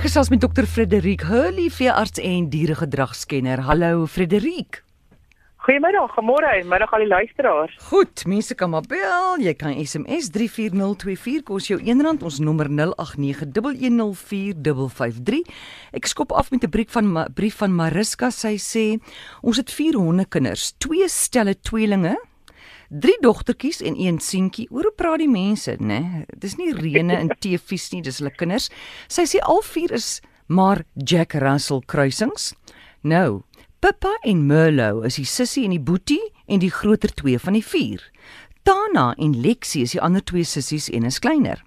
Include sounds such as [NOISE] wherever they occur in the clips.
Gesels met dokter Frederik Hurley, veearts en dieregedragskenner. Hallo Frederik. Goeiemiddag, môre, middag al die luisteraars. Goed, mense kan maar bel. Jy kan SMS 34024 kos jou R1 ons nommer 0891104553. Ek skop af met 'n brief van brief van Mariska. Sy sê ons het 4 hondekinders, twee stelle tweelinge drie dogtertjies en een seentjie. Oor hoe praat die mense, né? Dis nie rene in TV's nie, dis hulle kinders. Sy sê al vier is maar Jack Russell kruisings. Nou, Pippa en Merlo is die sussie en die boetie en die groter twee van die vier. Tana en Lexie is die ander twee sissies en is kleiner.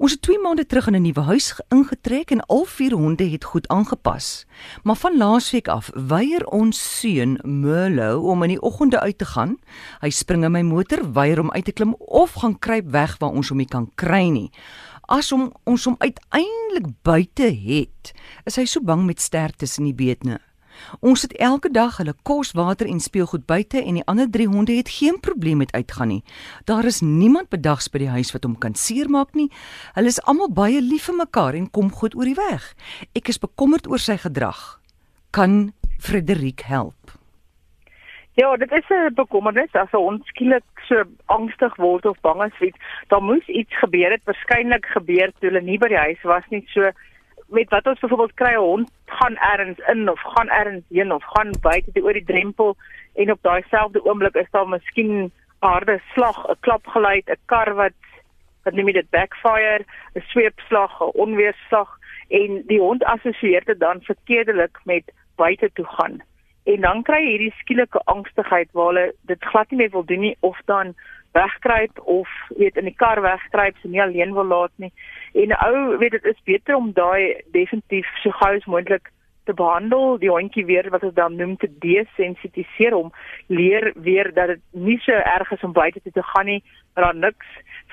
Ons het 2 maande terug in 'n nuwe huis ingetrek en al vier honde het goed aangepas. Maar van laasweek af weier ons seun Merlo om in die oggende uit te gaan. Hy spring in my motor, weier om uit te klim of gaan kruip weg waar ons hom nie kan kry nie. As hom ons hom uiteindelik buite het, is hy so bang met ster tussen die bene. Ons het elke dag hulle kos, water en speelgoed buite en die ander 3 honde het geen probleem met uitgaan nie. Daar is niemand bedags by die huis wat hom kan seermaak nie. Hulle is almal baie lief vir mekaar en kom goed oor die weg. Ek is bekommerd oor sy gedrag. Kan Frederik help? Ja, dit is 'n bekommernis as ons skielik so angstig word of bang is vir iets. Daar moes iets gebeur het, waarskynlik gebeur toe hulle nie by die huis was nie. So met wat ons byvoorbeeld kry 'n hond gaan ergens in of gaan ergens heen of gaan buite te oor die drempel en op daai selfde oomblik is daar miskien 'n harde slag, 'n klapgeluid, 'n kar wat wat neem dit backfire, 'n sweepslag, 'n onweerslag en die hond assosieer dit dan verkeerdelik met buite toe gaan. En dan kry jy hierdie skielike angstigheid waar hulle dit glad nie meer wil doen nie of dan wegkruip of weet in die kar wegkruip, so nie alleen wil laat nie. En ou weet dit is beter om daai definitief so gou as moontlik te behandel, die hondjie weer wat ons dan noem te desensitiseer om leer weer dat dit nie so erg is om buite te gaan nie, dat daar niks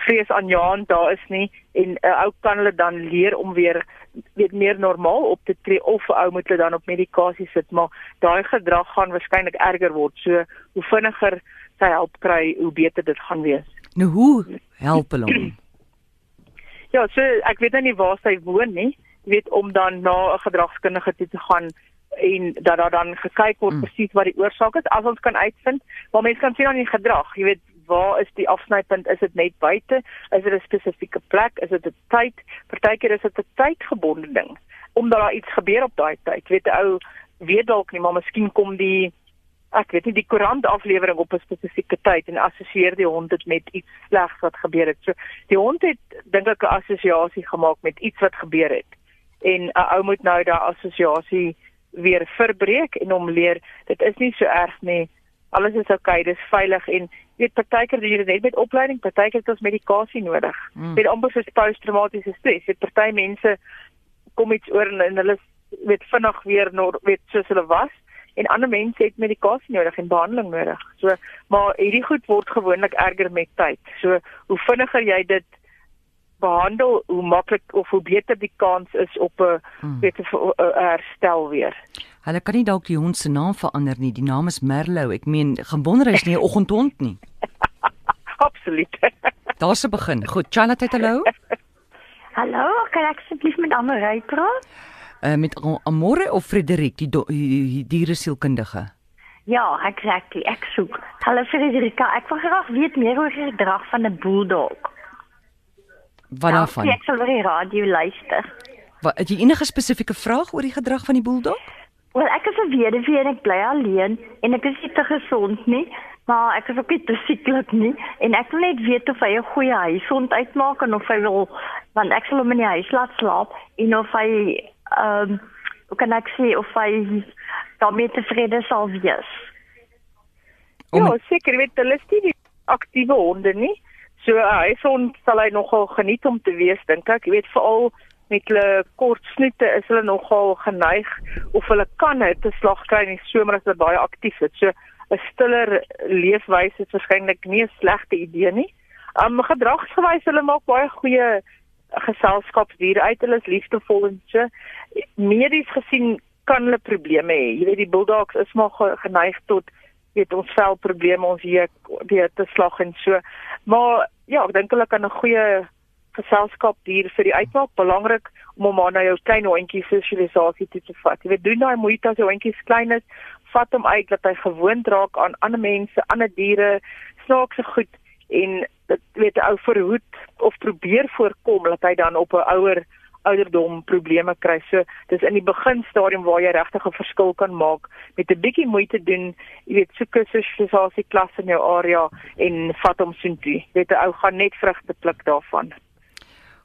vrees aan jaan daar is nie en 'n uh, ou kan hulle dan leer om weer weet meer normaal op te tree of ou moet hulle dan op medikasie sit, maar daai gedrag gaan waarskynlik erger word. So hoe vinniger sy help kry, hoe beter dit gaan wees. Nou hoe help hulle hom? [CLEARS THROAT] Ja, so ek weet nou nie waar sy woon nie. Jy weet om dan na 'n gedragskundige toe te gaan en dat daar dan gekyk word mm. presies wat die oorsaak is as ons kan uitvind. Maar mense kan sien aan die gedrag, jy weet, waar is die afsnypunt? Is dit net buite? Is dit 'n spesifieke plek? Is dit 'n tyd? Partykeer is dit 'n tydgebonde ding omdat daar iets gebeur op daai tyd. Jy weet 'n ou weet dalk nie, maar miskien kom die ek weet nie die koerant aflewering op 'n spesifieke tyd en assosieer die hond dit met iets slegs wat gebeur het. So die hond het dink ek 'n assosiasie gemaak met iets wat gebeur het. En 'n ou moet nou daai assosiasie weer verbreek en hom leer dit is nie so erg nie. Alles is oukei, okay, dis veilig en weet partykeer doen jy dit net met opleiding, partykeer het ons medikasie nodig. Mm. Met amper so posttraumatiese stres. Dit party mense kom iets oor en, en hulle weet vinnig weer weet soos hulle was en ander mense het medikasie nodig en behandeling nodig. So maar hierdie goed word gewoonlik erger met tyd. So hoe vinniger jy dit behandel, hoe maklik of hoe beter die kans is op 'n hmm. beter herstel weer. Hulle kan nie dalk die hond se naam verander nie. Die naam is Merlou. Ek meen, Gambonder is nie 'n oggendhond nie. [LAUGHS] Absoluut. [LAUGHS] Daar's 'n begin. Goed, Charlotte, hallo. Hallo, kan ek asseblief met Amorey praat? Uh, met Amore of Frederik die, die diere sielkundige? Ja, exactly. Ek soek. Hallo Frederika, ek wil graag weet meer oor die gedrag van 'n bulldog. Wat daarvan? Ek sal weer radio luister. Wat het jy enige spesifieke vraag oor die gedrag van die bulldog? Wel, ek is 'n weduwee en ek bly alleen en ek is nie te gesond nie. Maar ek is ook nie te sieklik nie en ek wil net weet of hy 'n goeie huishond uitmaak en of hy wil want ek sal hom in die huis laat slaap en of hy ehm um, hoe kan ek sê of hy daarmee tevrede sal wees? Ja, seker, weet hulle is nie aktiewe honde nie. So uh, hy son sal hy nogal geniet om te wees dink ek. Jy weet veral met hulle kort snoete is hulle nogal geneig of hulle kan dit 'n slag kry in die somer as hulle baie aktief is. So 'n stiller leefwyse is waarskynlik nie 'n slegte idee nie. Um gedragsgewys hulle maak baie goeie geselskapsdiere uit. Hulle is liefdevol en so. Medies gesien kan hulle probleme hê. Jy weet die bulldogs is maar geneig tot weet ons vel probleme ons hier weer te slag en so. Maar ja, ek dink hulle kan 'n goeie geselskapdier vir die uitmaak belangrik om hom aan jou klein hondjie sosialisasie toe te vat. Jy weet doen daai moeite as jou hondjie klein is, vat hom uit dat hy gewoond raak aan ander mense, ander diere, snaakse goed en dit weet 'n ou verhoed of probeer voorkom dat hy dan op 'n ouer ouderdom probleme kry. So dis in die beginstadium waar jy regtig 'n verskil kan maak met 'n bietjie moeite doen. Jy weet, soek 'n sosialisasie klas in jou area en vat hom soontoe. Weet 'n ou gaan net vrugte pluk daarvan.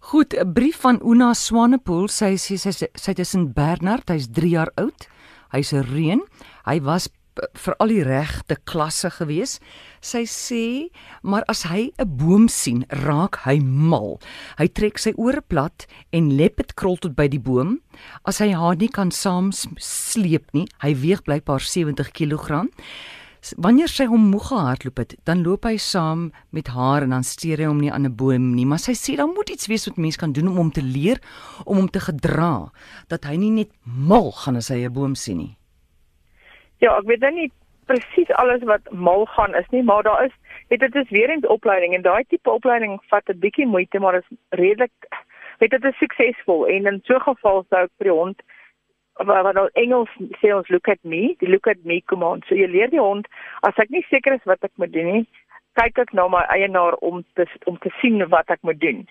Goed, 'n brief van Una Swanepoel. Sy sê sy, sy, sy is in Bernard. Hy's 3 jaar oud. Hy's 'n reën. Hy was vir al die regte klasse gewees. Sy sê, maar as hy 'n boom sien, raak hy mal. Hy trek sy ore plat en lep dit krol tot by die boom. As hy haar nie kan saam sleep nie, hy weeg blykbaar 70 kg. Wanneer sy hom moeg gehardloop het, dan loop hy saam met haar en dan steur hy hom nie aan 'n boom nie, maar sy sê dan moet iets wees wat mens kan doen om hom te leer om hom te gedra dat hy nie net mal gaan as hy 'n boom sien nie. Ja, ek weet nou nie presies alles wat mal gaan is nie, maar daar is weet dit is weer eens opleiding en daai tipe opleiding vat 'n bietjie moeite, maar is redelik weet dit is suksesvol en in so 'n geval sou ek vir die hond wat wat nou Engels sê ons look at me, die look at me command. So jy leer die hond as ek nie seker is wat ek moet doen nie, kyk ek na my eienaar om te om te sien wat ek moet doen.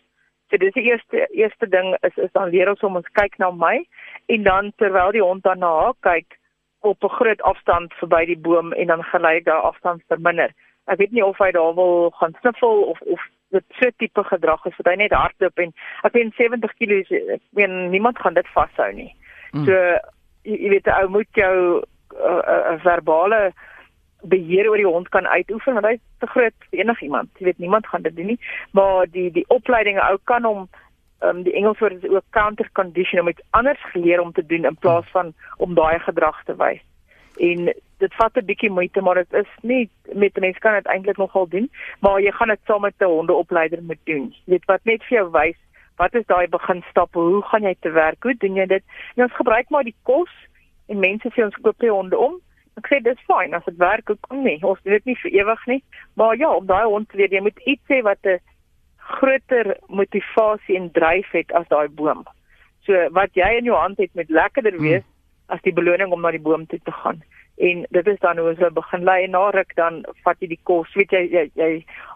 So dis die eerste eerste ding is is dan leer ons om ons kyk na my en dan terwyl die hond dan na haar kyk, op 'n groot afstand verby die boom en dan gelei daar afstand verminder. Ek weet nie of hy daar wil gaan sniffel of of dit so tipe gedrag is dat hy net hardloop en ek weet 70 kg ek meen niemand gaan dit vashou nie. Mm. So jy, jy weet ou moet jou 'n uh, uh, verbale beheer oor die hond kan uitoefen want hy is te groot vir enigiemand. Jy weet niemand gaan dit doen nie, maar die die opleidinge ou kan hom um, die Engels woord is ook counter condition om iets anders geleer om te doen in plaas van om daai gedrag te wys. En dit vat 'n bietjie moeite, maar dit is nie met mense kan dit eintlik nogal doen, maar jy gaan dit saam met 'n hondeopleider moet doen. Jy weet wat net vir jou wys wat is daai beginstappe? Hoe gaan jy te werk? Hoe doen jy dit? En ons gebruik maar die kos en mense sê ons koop die honde om. Ek sê dis fyn as dit werk, hoekom nie? Ons doen dit nie vir ewig nie. Maar ja, om daai hond te leer, jy moet iets sê wat 'n groter motivasie en dryf het as daai boom. So wat jy in jou hand het met lekkerder hmm. wees hmm. as die beloning om na die boom toe te gaan. En dit is dan hoe ons begin lei en na ruk dan vat jy die kos. Weet jy jy, jy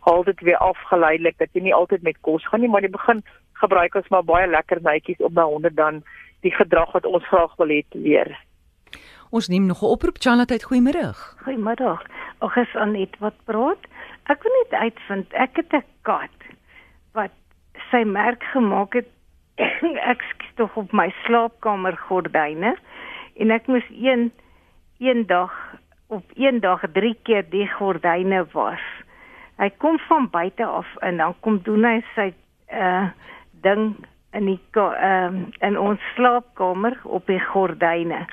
haal dit weer af geleidelik dat jy nie altyd met kos gaan nie, maar jy begin gebruik ons maar baie lekker netjies om by honde dan die gedrag wat ons graag wil hê te leer. Ons neem nog 'n oproep Charlotte, goeiemôre. Goeiemôre. Ag, is Anet wat praat? Ek wil net uitvind, ek het 'n kat wat sy merk gemaak het [COUGHS] ek skiet tog op my slaapkamer gordyne en ek moes een een dag op een dag drie keer die gordyne was. Hy kom van buite af en dan kom doen hy sy uh ding in die uh, in ons slaapkamer op die gordyne.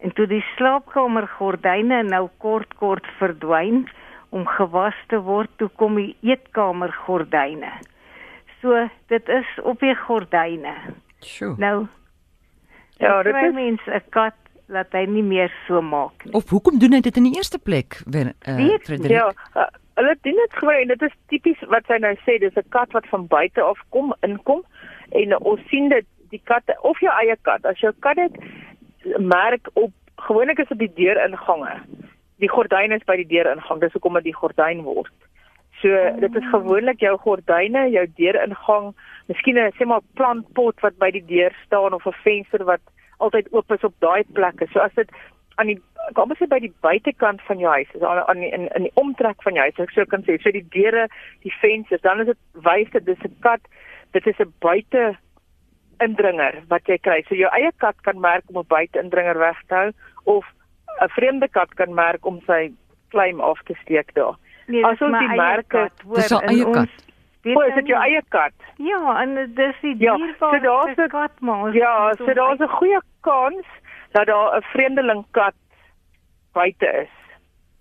En toe die slaapkamer gordyne nou kort kort verdwyn om gewas te word, toe kom die eetkamer gordyne. So dit is op die gordyne. Sjoe. Nou Ja, dit is mens 'n kat laat hy nie meer so maak nie. Of hoekom doen hy dit in die eerste plek? Wer uh, Frederik. Ja, uh, hulle doen dit gewoon en dit is tipies wat sy nou sê, dis 'n kat wat van buite af kom, inkom en ons sien dit die katte of jou eie kat, as jou kat dit merk op gewoonlik is dit die deuringange. Die gordyn is by die deuringang, dis hoekom dit die gordyn word. So dit is gewoonlik jou gordyne, jou deuringang, miskien 'n sê maar plantpot wat by die deur staan of 'n venster wat altyd oop is op daai plekke. So as dit aan die kom ons sê by die buitekant van jou huis, is aan aan in in die omtrek van jou huis, ek sou kan sê, so die deure, die vensters, dan is dit wys dit dis 'n kat, dit is 'n buite indringer wat jy kry. So jou eie kat kan merk om 'n buite indringer weg te hou of 'n vreemde kat kan merk om sy claim af te steek daar. Nee, As ons die merke, dis haar eie kat. O, is dit jou eie kat? Ja, en dis die Ja, dierbare so daar's 'n- kat maar. Ja, so daar's 'n goeie kans dat daar 'n vreemdeling kat buite is.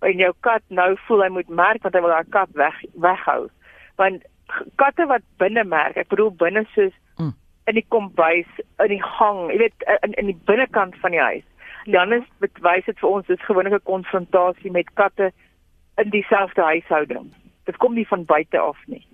En jou kat nou voel hy moet merk want hy wil haar kat weg weghou. Want katte wat binne merk, ek bedoel binne soos Mm. in die kombuis, in die gang, jy weet in in die binnekant van die huis. Dan is dit wys dit vir ons dis gewoonlik 'n konfrontasie met katte in dieselfde huishouding. Dit kom nie van buite af nie.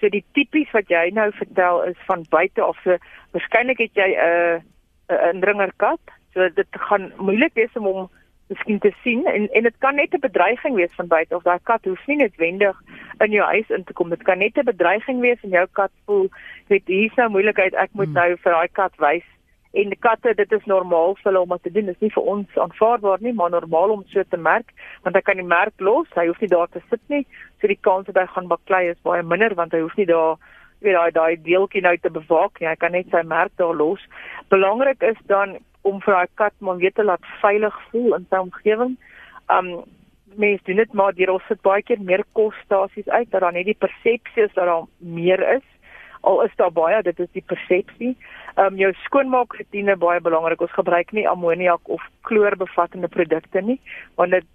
So die tipies wat jy nou vertel is van buite af. So waarskynlik het jy 'n uh, 'n indringerkat. So dit gaan moeilik wees om hom miskien te sien en en dit kan net 'n bedreiging wees van buite of daai kat hoef nie noodwendig in jou huis in te kom. Dit kan net 'n bedreiging wees en jou kat voel, weet hier's nou moeilikheid, ek moet hmm. nou vir daai kat wys en die katte dit is normaal vir hulle om te doen. Dit is nie vir ons aanvaarbaar nie, maar normaal om so te merk want hy kan die merk los. Hy hoef nie daar te sit nie. So die kans dat hy gaan baklei is baie minder want hy hoef nie daar weet daai daai deeltjie nou te bewaak nie. Hy kan net sy merk daar los. Belangrik is dan om vir daai kat maar weet te laat veilig voel in sy omgewing. Um mense doen dit maar deur ons sit baie keer meer kosstasies uit dat dan net die persepsie is dat daar meer is. Al is daar baie, dit is die persepsie. Um jou skoonmaakroetine baie belangrik. Ons gebruik nie ammoniak of kloorbevattende produkte nie, want dit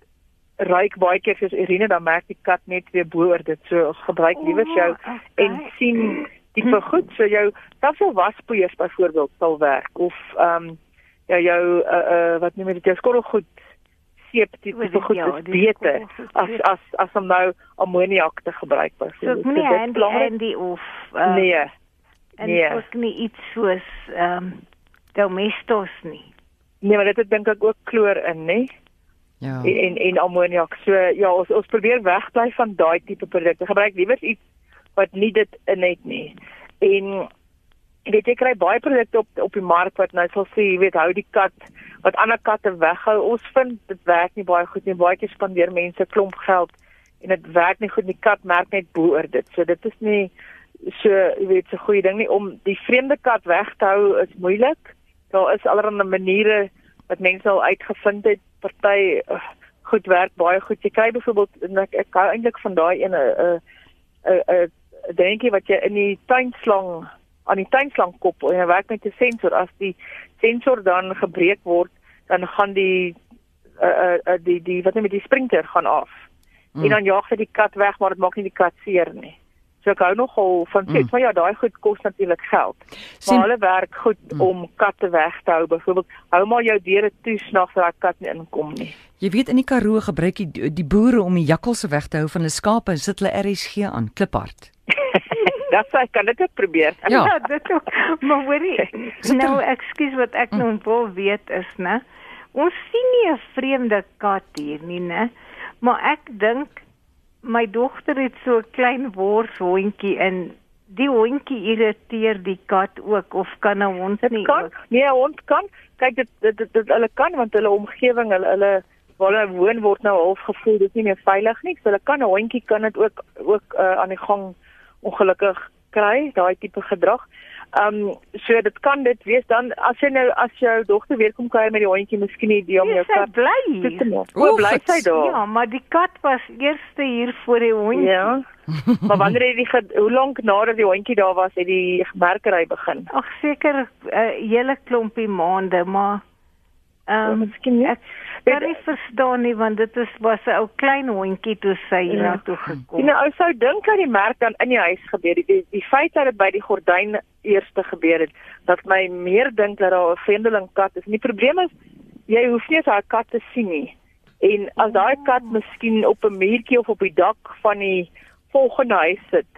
ryk baie keer soos urine dan merk die kat net weer bo oor dit. So ons gebruik liewer jou oh, okay. en sien tipe goed so jou tafel waspoeiers byvoorbeeld sal werk of ehm um, ja jou uh, uh wat noem jy dit jou skorrelgoed seep tipe goed ja, is beter as as as om nou ammoniak te gebruik byvoorbeeld. So nee, en en die of uh, nee. En nee. ook nie iets soos ehm um, domestos nie. Nee, maar dit het dink ek ook kloor in, nê? Ja. En en, en ammoniak. So ja, ons ons probeer wegbly van daai tipe produkte. Gebruik liewer iets wat nie dit in het nie. En Jy weet jy kry baie produkte op op die mark wat nou sal sê, jy weet, hou die kat wat ander katte weghou. Ons vind dit werk nie baie goed nie. Baie keer spandeer mense klomp geld en dit werk nie goed nie. Die kat merk net bo oor dit. So dit is nie so, jy weet, so goeie ding nie om die vreemde kat weg te hou is moeilik. Daar is allerlei maniere wat mense al uitgevind het. Party goed werk baie goed. Jy kry byvoorbeeld ek ek hou eintlik van daai ene 'n 'n 'n dingetjie wat jy in die tuinslang aan die tuinslang kop en hy werk met 'n sensor as die sensor dan gebreek word dan gaan die uh, uh, die die wat net met die sprinter gaan af. Mm. En dan jaag hy die kat weg maar dit maak nie die kat seer nie. So ek hou nogal van dit, mm. maar ja, daai goed kos natuurlik geld. Maar hulle werk goed mm. om katte weg te hou. Byvoorbeeld, hou maar jou deure toe snags dat daai kat nie inkom nie. Jy weet in die Karoo gebruik die die boere om die jakkalse weg te hou van hulle skape en sit hulle RSG aan, kliphard. Dat sê kan dit probeer. [LAUGHS] Ja, ja dit ook. Maar hoorie, [LAUGHS] nou ekskuus wat ek nou wil weet is, né? Ons sien nie 'n vreemde kat hier nie, né? Maar ek dink my dogter het so 'n klein worshondjie en die hondjie irriteer die kat ook of kan 'n hond nie? Kan, ook? Nee, 'n hond kan. Kyk dit dit, dit dit hulle kan want hulle omgewing, hulle hulle waar hulle woon word nou half gevoel dit is nie meer veilig nie. So hulle kan 'n hondjie kan dit ook ook uh, aan die gang ongelukkig kry, daai tipe gedrag. Ehm um, so dit kan dit wees dan as jy nou as jou dogter weer kom kuier met die hondjie, miskien nie die om jou kat bly. O, bly sy daar? Ja, maar die kat was eerste hier voor die hondjie. Ja. [LAUGHS] maar wanneer het die hoe lank nadat die hondjie daar was, het die gemerkery begin? Ag seker 'n uh, hele klompie maande, maar ehm um, miskien nie. Ek, kan nie verstaan nie want dit is was 'n ou klein hondjie toe sy ja. na toe gekom. En ou sou dink dat die merk dan in die huis gebeur het. Die, die feit dat dit by die gordyn eerste gebeur het, dat my meer dink dat daar 'n vreemdeling kat is. En die probleem is jy hoef nie daai kat te sien nie. En as daai kat miskien op 'n muurtjie of op die dak van die volgende huis sit,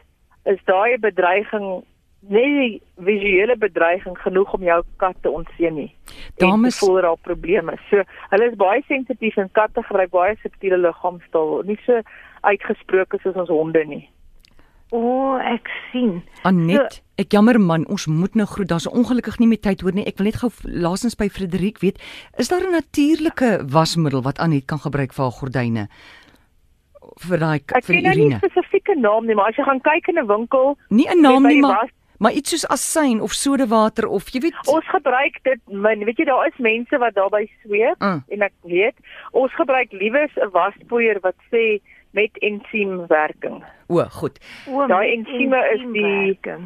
is daai 'n nie visuele bedreiging genoeg om jou kat te ontseën nie. Dames voel daar probleme. So hulle is baie sensitief en katte gebruik baie subtiele liggaamstaal, nie so uitgesproke soos ons honde nie. O, oh, ek sien. Anet, so, ek jammer man, ons moet nou groet. Daar's ongelukkig nie meer tyd hoor nie. Ek wil net gou laasens by Frederik weet, is daar 'n natuurlike wasmiddel wat Anet kan gebruik vir haar gordyne? vir daai vir die urine. Ek ken nie 'n spesifieke naam nie, maar as jy gaan kyk in 'n winkel, nie 'n naam nie, maar was, maar iets soos asyn of sodawater of jy weet ons gebruik dit min weet jy daar is mense wat daarby sweet mm. en ek weet ons gebruik liewes 'n waspoeier wat sê met ensiemwerking o goed daai ensieme is die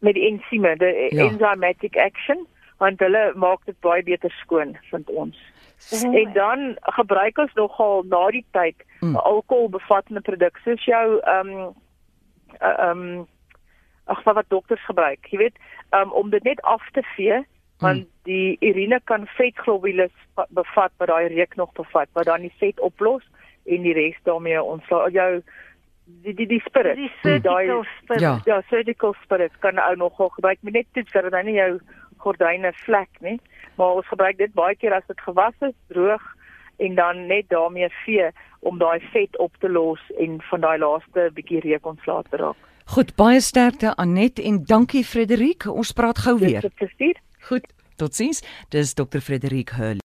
met die ensieme the ja. enzymatic action want hulle maak dit baie beter skoon vind ons Oh, en dan gebruik ons nogal na die tyd mm. alkoholbevattende produkte soos jou ehm um, ehm um, ag wat wat dokters gebruik. Jy weet, um, om dit net af te vee want hmm. die urine kan vetglobules bevat wat daai reuk nog bevat wat dan die vet oplos en die res daarmee ons jou die die, die spirit. Die surgical spirit. Ja. Ja, surgical spirit kan ou nogal gebruik. Moet net toets dat dit nou nie jou gordyne vlek nie. Maar ons gebruik dit baie keer as dit gewas is, droog en dan net daarmee vee om daai vet op te los en van daai laaste bietjie reuk ontslae te raak. Goed, baie sterkte Anet en dankie Frederik. Ons praat gou weer. Goed, totsiens. Dis Dr Frederik Hurley.